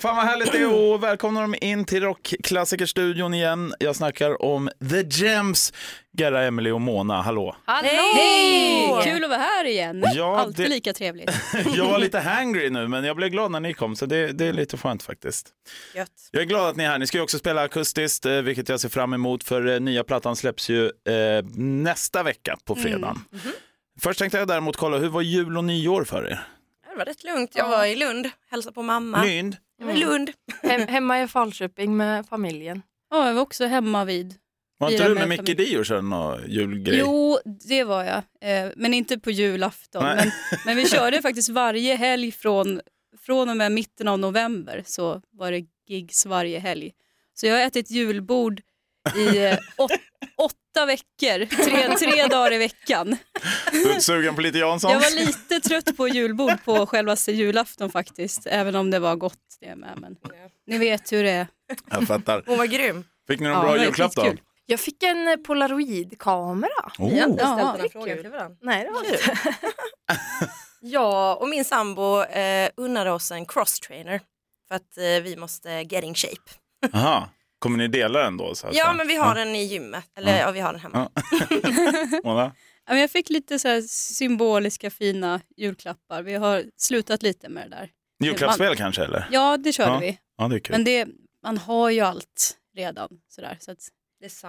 Fan vad härligt det är och välkomna dem in till Rockklassikerstudion igen. Jag snackar om The Gems, Gerra, Emily och Mona. Hallå! Hallå! Hej! Kul att vara här igen. Ja, Alltid det- lika trevligt. Jag var lite hangry nu men jag blev glad när ni kom så det, det är lite skönt faktiskt. Gött. Jag är glad att ni är här. Ni ska ju också spela akustiskt, eh, vilket jag ser fram emot för eh, nya plattan släpps ju eh, nästa vecka på fredagen. Först tänkte jag däremot kolla, hur var jul och nyår för er? Det var rätt lugnt. Jag var i Lund, hälsade på mamma. Lund? Jag var i Lund. Hem, hemma i Falköping med familjen. Ja, jag var också hemma vid. Var inte du med med Micke. Dio och körde någon julgrej? Jo, det var jag. Eh, men inte på julafton. Men, men vi körde faktiskt varje helg från, från och med mitten av november så var det gigs varje helg. Så jag har ätit julbord i eh, åt, åtta veckor, tre, tre dagar i veckan. Du är sugen på lite Jansson? Jag var lite trött på julbord på självaste julafton faktiskt, även om det var gott det med. Men ni vet hur det är. Jag fattar. Hon var grym. Fick ni någon Ja, bra julklapp då? Jag fick en eh, polaroidkamera. Oh. Vi har inte Ja, ställt frågor kul. till varandra. Nej, det var Kul. inte. Jag och min sambo eh, unnade oss en crosstrainer för att eh, vi måste get in shape. Aha. Kommer ni dela den då? Så att Ja men vi har den i gymmet, eller ja, vi har den hemma. Mona? Ja, men jag fick lite så här symboliska fina julklappar. Vi har slutat lite med det där. Julklappsspel kanske eller? Ja, det körde Ja, vi. Ja, det är kul. Men det, man har ju allt redan. Sådär, så att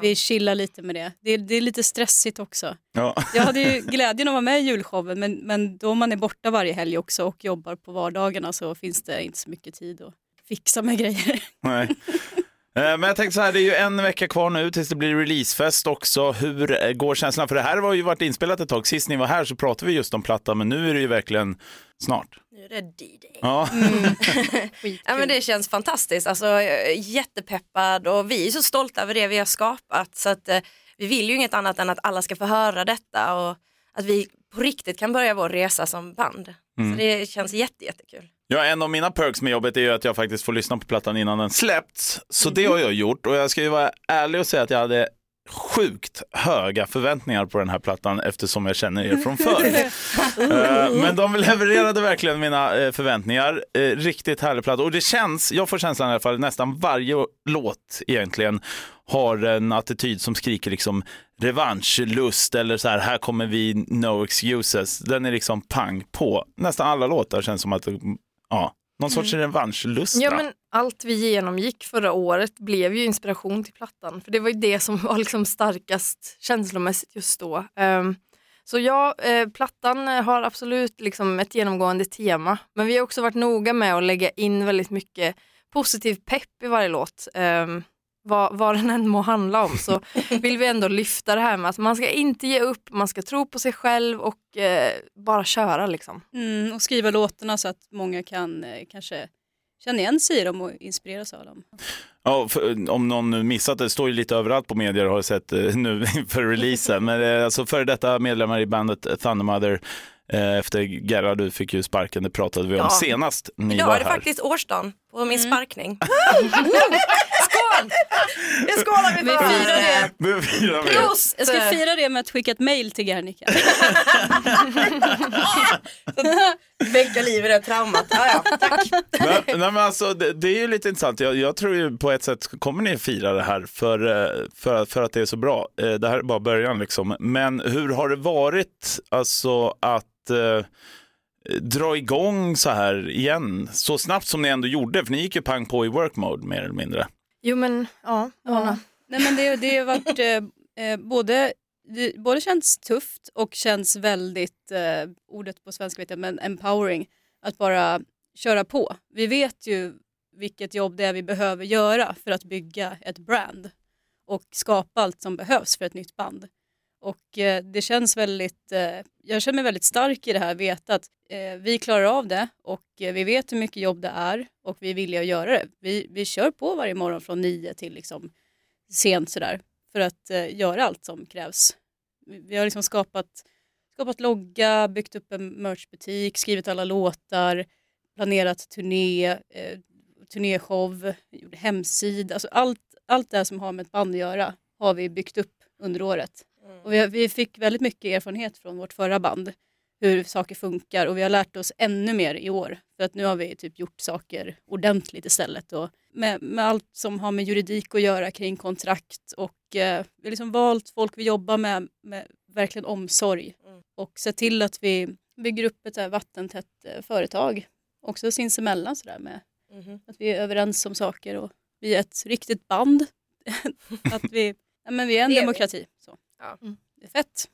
vi chillar lite med det. det. Det är lite stressigt också. Ja. Jag hade ju glädjen att vara med i julshowen men, men då man är borta varje helg också och jobbar på vardagarna så finns det inte så mycket tid att fixa med grejer. Nej. Eh, Men jag tänkte så här, det är ju en vecka kvar nu tills det blir releasefest också. Hur eh, går känslan? För det här har ju varit inspelat ett tag. Sist ni var här så pratade vi just om plattan, men nu är det ju verkligen snart. Nu är det D-Day. Ja, Ja, men det känns fantastiskt, alltså, jag är jättepeppad och vi är så stolta över det vi har skapat så att eh, vi vill ju inget annat än att alla ska få höra detta och att vi på riktigt kan börja vår resa som band. Så det känns jätte, jättekul. Ja, en av mina perks med jobbet är ju att jag faktiskt får lyssna på plattan innan den släppts. Så det har jag gjort och jag ska ju vara ärlig och säga att jag hade sjukt höga förväntningar på den här plattan eftersom jag känner er från förr. Eh, Men de levererade verkligen mina eh, förväntningar. Eh, Riktigt härlig platta och det känns, jag får känslan i alla fall, nästan varje låt egentligen har en attityd som skriker liksom revanschlust eller så här, här kommer vi, no excuses. Den är liksom pang på. Nästan alla låtar känns som att, ja, någon sorts revanschlust. Ja, men allt vi genomgick förra året blev ju inspiration till plattan. För det var ju det som var liksom starkast känslomässigt just då. Ehm, så ja, eh, plattan har absolut liksom ett genomgående tema. Men vi har också varit noga med att lägga in väldigt mycket positiv pepp i varje låt. Um, vad, vad den än må handla om så vill vi ändå lyfta det här med att man ska inte ge upp, man ska tro på sig själv och eh, bara köra liksom. Mm, och skriva låtarna så att många kan eh, kanske känna igen sig i dem och inspireras av dem. Ja, för, om någon missat det, det står ju lite överallt på medier har jag sett eh, nu inför releasen. Men eh, alltså före detta medlemmar i bandet Thundermother eh, efter Gerra, du fick ju sparken, det pratade vi om Ja. senast ni Idag var är det här. faktiskt årsdagen på min sparkning. Jag skålar vi Vi för. firar det. Nu firar vi. Prost! Jag ska fira det med att skicka ett mail till Gernika. Väcka liv i det traumat. Ja, ja, tack. Men, nej, men alltså, det, det är ju lite intressant. Jag, jag tror ju på ett sätt kommer ni fira det här för, eh, för, för att det är så bra. Eh, Det här är bara början liksom. Men hur har det varit alltså att eh, dra igång så här igen så snabbt som ni ändå gjorde? För ni gick ju pang på i work mode mer eller mindre. Jo men ja, Ja. Nej, men det, det har varit eh, eh, både, det både känns tufft och känns väldigt, eh, ordet på svenska vet jag, men empowering, att bara köra på. Vi vet ju vilket jobb det är vi behöver göra för att bygga ett brand och skapa allt som behövs för ett nytt band. Och eh, det känns väldigt, eh, jag känner mig väldigt stark i det här, veta att eh, vi klarar av det och eh, vi vet hur mycket jobb det är och vi är villiga att göra det. Vi, vi kör på varje morgon från nio till liksom sent sådär för att eh, göra allt som krävs. Vi, vi har liksom skapat, skapat logga, byggt upp en merchbutik, skrivit alla låtar, planerat turné, eh, turnéshow, gjort hemsida. Alltså allt, allt det som har med ett band att göra har vi byggt upp under året. Och vi, vi fick väldigt mycket erfarenhet från vårt förra band, hur saker funkar och vi har lärt oss ännu mer i år. För att nu har vi typ gjort saker ordentligt istället. Och med, med allt som har med juridik att göra kring kontrakt och eh, vi har liksom valt folk vi jobbar med med verkligen omsorg och sett till att vi bygger upp ett så här vattentätt eh, företag också sinsemellan sådär med att vi är överens om saker och vi är ett riktigt band. att vi, ja, men vi är en Det demokrati. Ja. Mm. Det är fett.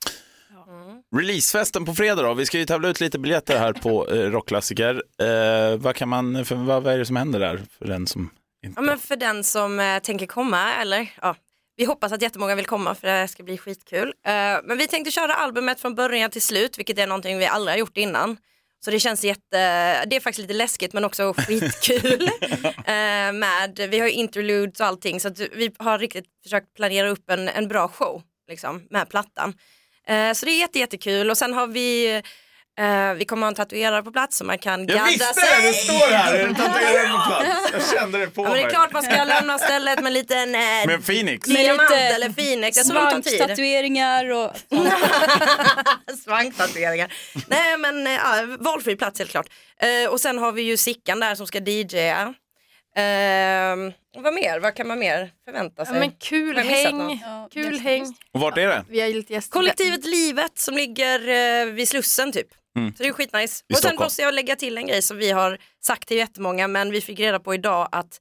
Releasefesten på fredag då. Vi ska ju tävla ut lite biljetter här på eh, Rockklassiker. Eh, vad, kan man, för, vad, vad är det som händer där för den som inte... Ja, men för den som eh, tänker komma, eller ja, vi hoppas att jättemånga vill komma för det ska bli skitkul. Eh, men vi tänkte köra albumet från början till slut, vilket är någonting vi aldrig har gjort innan. Så det känns jätte, det är faktiskt lite läskigt men också skitkul. eh, med, vi har ju interludes och allting så att vi har riktigt försökt planera upp en, en bra show liksom, med plattan. Eh, så det är jätte, jättekul och sen har vi eh, vi kommer ha en tatuerare på plats så man kan Jag gadda visste sig. det! Det står här! Är det tatuerad på plats? Jag kände det på Ja, men det är mig. klart man ska lämna stället med en liten eh, Med en Phoenix. Med diamant lite eller Phoenix. Jag. Svanktatueringar och Svanktatueringar. Nej men eh, ja, valfri plats helt klart. Eh, och sen har vi ju Sickan där som ska DJa. Eh, vad mer? Vad kan man mer förvänta Ja, sig? men kul Har jag missat häng, något? Ja, kul jätte- häng. Och vart är det? Vi har ju lite gäster. Kollektivet Livet som ligger eh, vid Slussen typ. Mm. Så det är skitnice. I Och sen Stockholm. måste jag lägga till en grej som vi har sagt till jättemånga men vi fick reda på idag att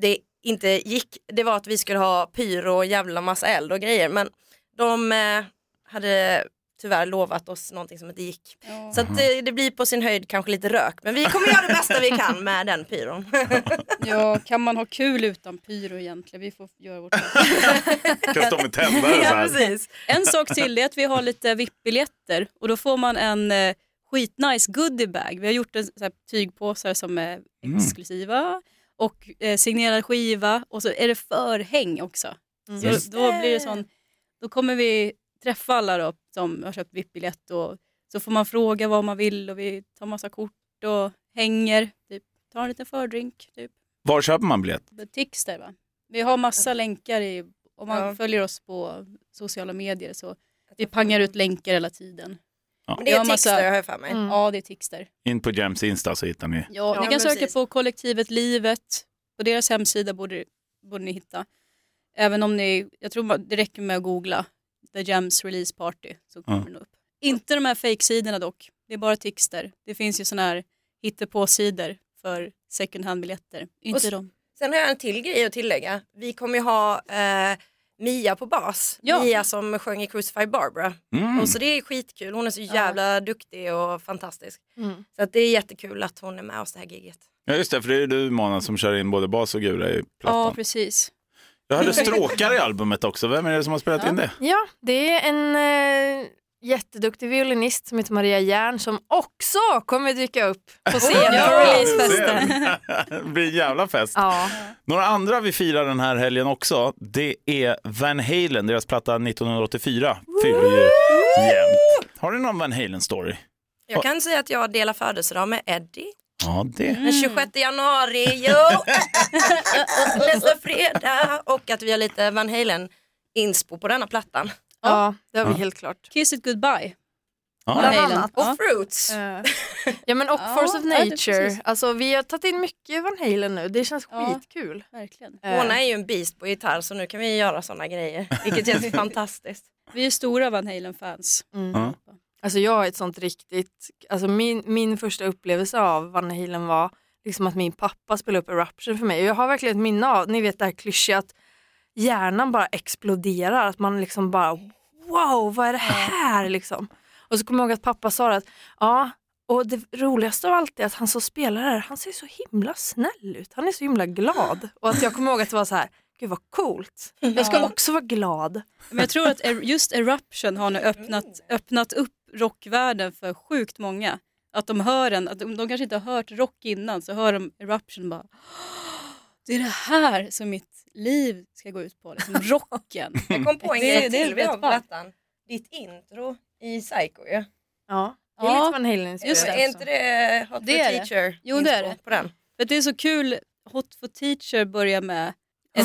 det inte gick. Det var att vi skulle ha pyro och jävla massa eld och grejer men de eh, hade tyvärr lovat oss någonting som inte gick. Ja. Så att det, det blir på sin höjd kanske lite rök men vi kommer göra det bästa vi kan med den pyron. Ja, kan man ha kul utan pyro egentligen? Vi får göra vårt Kan stå med tändare så ja, precis. En sak till är att vi har lite VIP-biljetter och då får man en eh, skitnice goodiebag. Vi har gjort en så här, tygpåsar som är Mm. exklusiva och eh, signerad skiva och så är det förhäng också. Så Just då blir det sån, då kommer vi träffa alla då, som har köpt VIP-biljett och så får man fråga vad man vill och vi tar massa kort och hänger, typ, tar en liten fördrink. Typ. Var köper man biljett? Tixter va? Vi har massa länkar i, om man Ja. följer oss på sociala medier så vi pangar ut länkar hela tiden. Men det är massa- Tixter har jag för mig. Mm. Ja det är Tixter. In på Jems Insta så hittar ni. Ja, Ja, ni kan söka precis. på kollektivet Livet. På deras hemsida borde, borde ni hitta. Även om ni, jag tror det räcker med att googla The Gems Release Party så kommer Ja. nog upp. Inte de här fake-sidorna dock. Det är bara Tixter. Det finns ju sådana här hittepå-sidor för second hand-biljetter. Inte de. Sen har jag en till grej att tillägga. Vi kommer ju ha eh, Mia på bas. Ja. Mia som sjöng i Crucify Barbara. Mm. Och så det är skitkul. Hon är så jävla duktig och fantastisk. Mm. Så att det är jättekul att hon är med oss det här giget. Ja just det, för det är du Mona som kör in både bas och gura i Ja, plattan. precis. Jag hörde stråkar i albumet också. Vem är det som har spelat Ja. in det? Ja, det är en eh, jätteduktig violinist som heter Maria Järn som också kommer dyka upp på scen på releasefesten. det blir en jävla fest. Ja. Några andra vi firar den här helgen också, det är Van Halen, deras platta 1984 fyller ju jämnt. Har du någon Van Halen-story? Jag kan säga att jag delar födelsedag med Eddie. Ja, det. Den 26 januari, jo! Nästa fredag. Och att vi har lite Van Halen inspo på denna plattan. ja, det har vi Ja. helt klart. Kiss it goodbye. Ja. Bland annat. Och Ja. Fruits. Eh, ja men och Ja, Force of ja, Nature. alltså, vi har tagit in mycket Van Halen nu. Det känns Ja. skitkul. Verkligen. Eh, Mona är ju en beast på gitarr så nu kan vi göra sådana grejer. Vilket känns fantastiskt. Vi är stora Van Halen-fans. mm. Ja. Alltså jag är ett sånt riktigt, alltså min, min första upplevelse av Van Halen var liksom att min pappa spelade upp Eruption för mig. Och jag har verkligen ett minne av, ni vet det här klyschiga att hjärnan bara exploderar, att man liksom bara wow, vad är det här liksom? Och så kommer jag ihåg att pappa sa att ja, och det roligaste av allt är att han som spelar här, han ser så himla snäll ut, han är så himla glad. Och att jag kommer ihåg att det var så här, gud vad coolt, jag ska också vara glad. Men jag tror att just Eruption har nu öppnat, öppnat upp rockvärlden för sjukt många. Att de hör en, att de, de kanske inte har hört rock innan så hör de Eruption och bara det är det här som mitt liv ska gå ut på, liksom rocken. Jag kom på en Det- grej det är till vi har på rätt bra. plattan. Ditt intro i Psycho ju. Ja, det är Ja, lite Van Halen just Är inte det Hot Det for är det. Teacher? Jo, det är det. På den? För det är så kul, Hot for Teacher börjar med ett,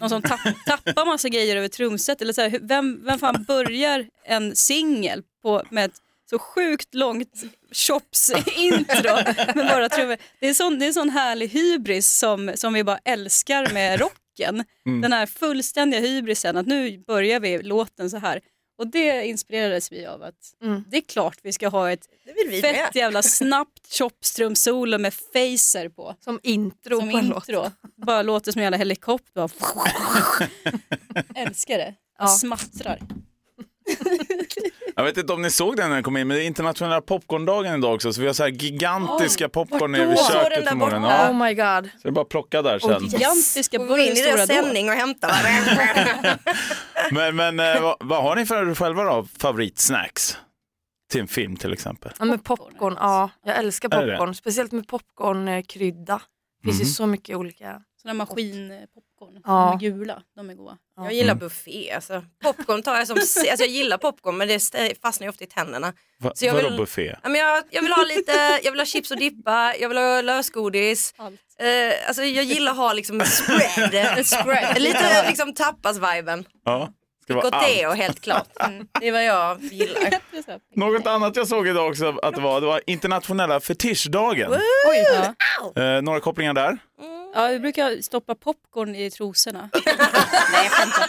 någon som tapp, tappar massa grejer över trumset. Eller så här, vem, vem fan börjar en singel på- med ett så sjukt långt chops-intro med bara trummor. Det är sån, det är sån härlig hybris som, som vi bara älskar med rocken. Den här fullständiga hybrisen att nu börjar vi låten så här. Och det inspirerades vi av att Mm. det är klart vi ska ha ett Det vill vi fett med. jävla snabbt chopstrumsolo med facer på. Som intro Som på en låt. intro. Bara låter som en jävla helikopter. Älskar det. Ja. Smattrar. Jag vet inte om ni såg den när den kom in, men det är internationella popcorndagen idag också, så vi har så här gigantiska popcorn nere vid köket förmodligen. borta? Ja, Oh my god. så det är bara att plocka där sen. Gigantiska Går vi in i stora deras då. sändning och hämtar varandra? Men, men eh, vad, vad har ni för er själva då, favoritsnacks? Till en film till exempel. Ja, men popcorn, ja. Jag älskar popcorn. Speciellt med popcornkrydda. Det finns ju Mhm. så mycket olika. Såna maskinpopcorn. Ja. De är gula. De är goda. Ja. Jag gillar buffé. Alltså. Popcorn tar jag som... Alltså jag gillar popcorn men det st- fastnar ju ofta i tänderna. Va, Så jag vadå vill- buffé? Ja, men jag, jag vill ha lite, jag vill ha chips och dippa, jag vill ha lösgodis. Allt. Eh, alltså jag gillar att ha liksom spread. spread. Lite liksom tapas-viben. Ja, ska vara allt. Goteo helt klart. Mm. Det är vad jag gillar. Något annat jag såg idag också att det var, det var internationella fetischdagen. Oj, ja. Eh, några kopplingar där? Ja, vi brukar stoppa popcorn i trosorna. Nej, jag skämtar.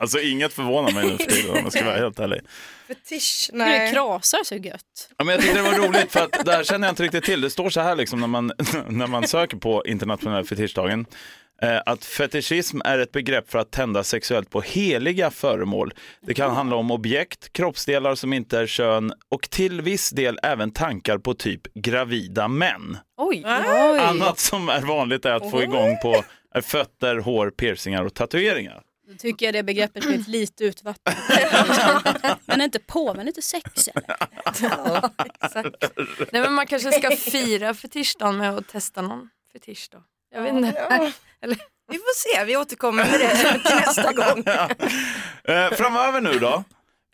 Alltså inget förvånar mig nu för tiden om jag ska vara helt ärlig. Fetisch, Det nej. krasar så gött. Ja, men jag tyckte det var roligt för att det här känner jag inte riktigt till. Det står så här liksom när man, när man söker på internationella fetischdagen. Eh, att fetischism är ett begrepp för att tända sexuellt på heliga föremål. Det kan handla om objekt, kroppsdelar som inte är kön och till viss del även tankar på typ gravida män. Oj. Oj. Annat som är vanligt är att få igång på är fötter, hår, piercingar och tatueringar. Då tycker jag det begreppet blir lite utvattnat. men inte på, men lite sex eller? Nej, men man kanske ska fira fetischdagen med att testa någon fetisch då. Jag vet inte. Vi får se, vi återkommer med det till nästa gång. Eh, framöver nu då?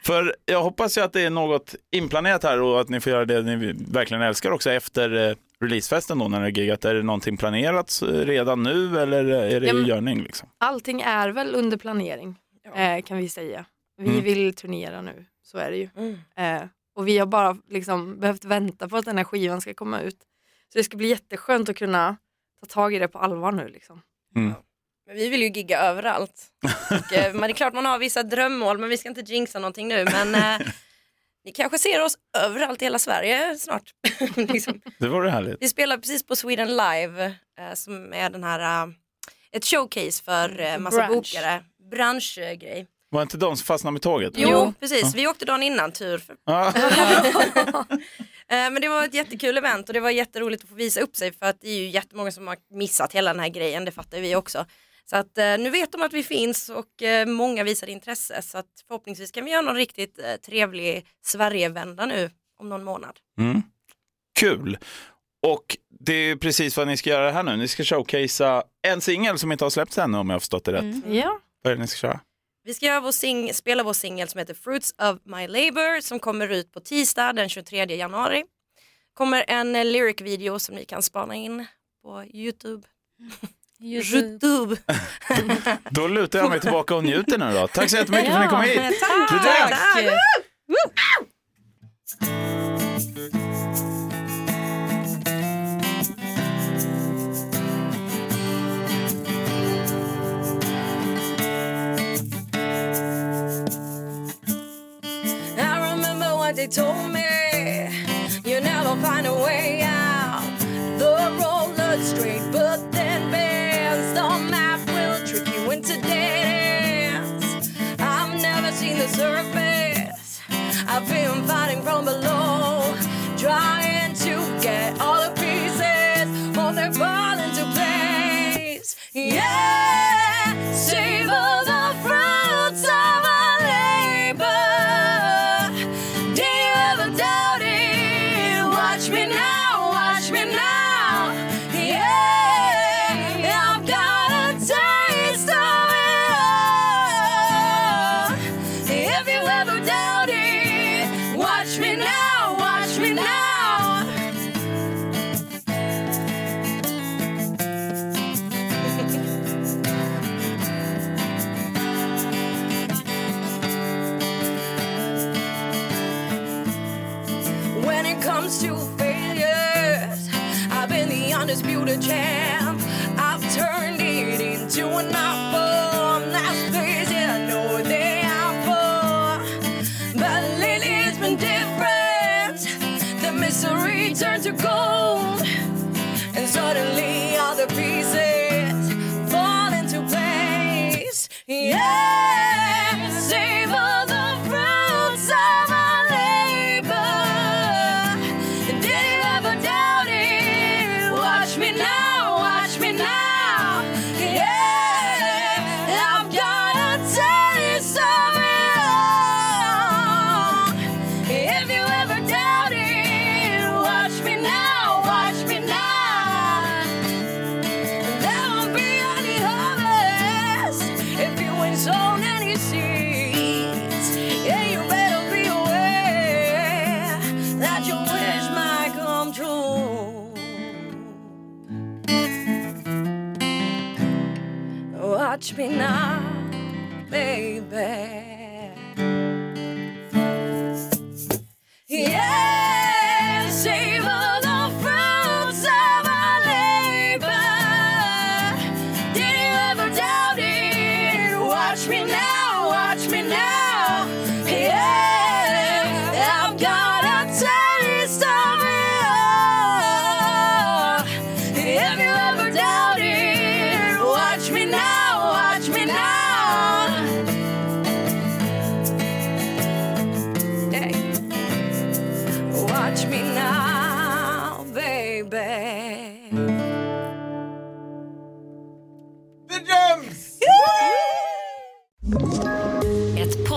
För jag hoppas ju att det är något inplanerat här och att ni får göra det ni verkligen älskar också efter eh, releasefesten då när det är giggat. Är det någonting planerat eh, redan nu eller är det Ja, i görning? Liksom? Allting är väl under planering eh, kan vi säga. Vi Mm. vill turnera nu, så är det ju. Mm. Eh, och vi har bara liksom behövt vänta på att den här skivan ska komma ut. Så det ska bli jätteskönt att kunna ta tag i det på allvar nu. Liksom. Men vi vill ju gigga överallt. Och, eh, men det är klart man har vissa drömmål men vi ska inte jinxa någonting nu. Men eh, ni kanske ser oss överallt i hela Sverige snart. liksom. Det vore härligt. Vi spelar precis på Sweden Live eh, som är den här, eh, ett showcase för eh, massa Bransch. bokare. Branschgrej. Var inte de som fastnade med tåget? Jo, precis. Vi åkte dagen innan, tur. För, Ja. Eh, Men det var ett jättekul event och det var jätteroligt att få visa upp sig för att det är ju jättemånga som har missat hela den här grejen, det fattar vi också. Så att eh, nu vet de att vi finns och eh, många visar intresse så att förhoppningsvis kan vi göra någon riktigt trevlig Sverigevända nu om någon månad. Mm. Kul. Och det är precis vad ni ska göra här nu. Ni ska showcasea en singel som inte har släppts ännu om jag har förstått det rätt. Mm. Ja. Vad är det ni ska köra? Vi ska göra vår sing- spela vår singel som heter Fruits of My Labor som kommer ut på tisdag den 23 januari. Kommer en eh, lyric-video som ni kan spana in på Youtube. Youtube. Då lutar jag mig tillbaka och njuter nu då. Tack så jättemycket för att ni kom hit. Tack! Där. Tack! Told me. turns her gold.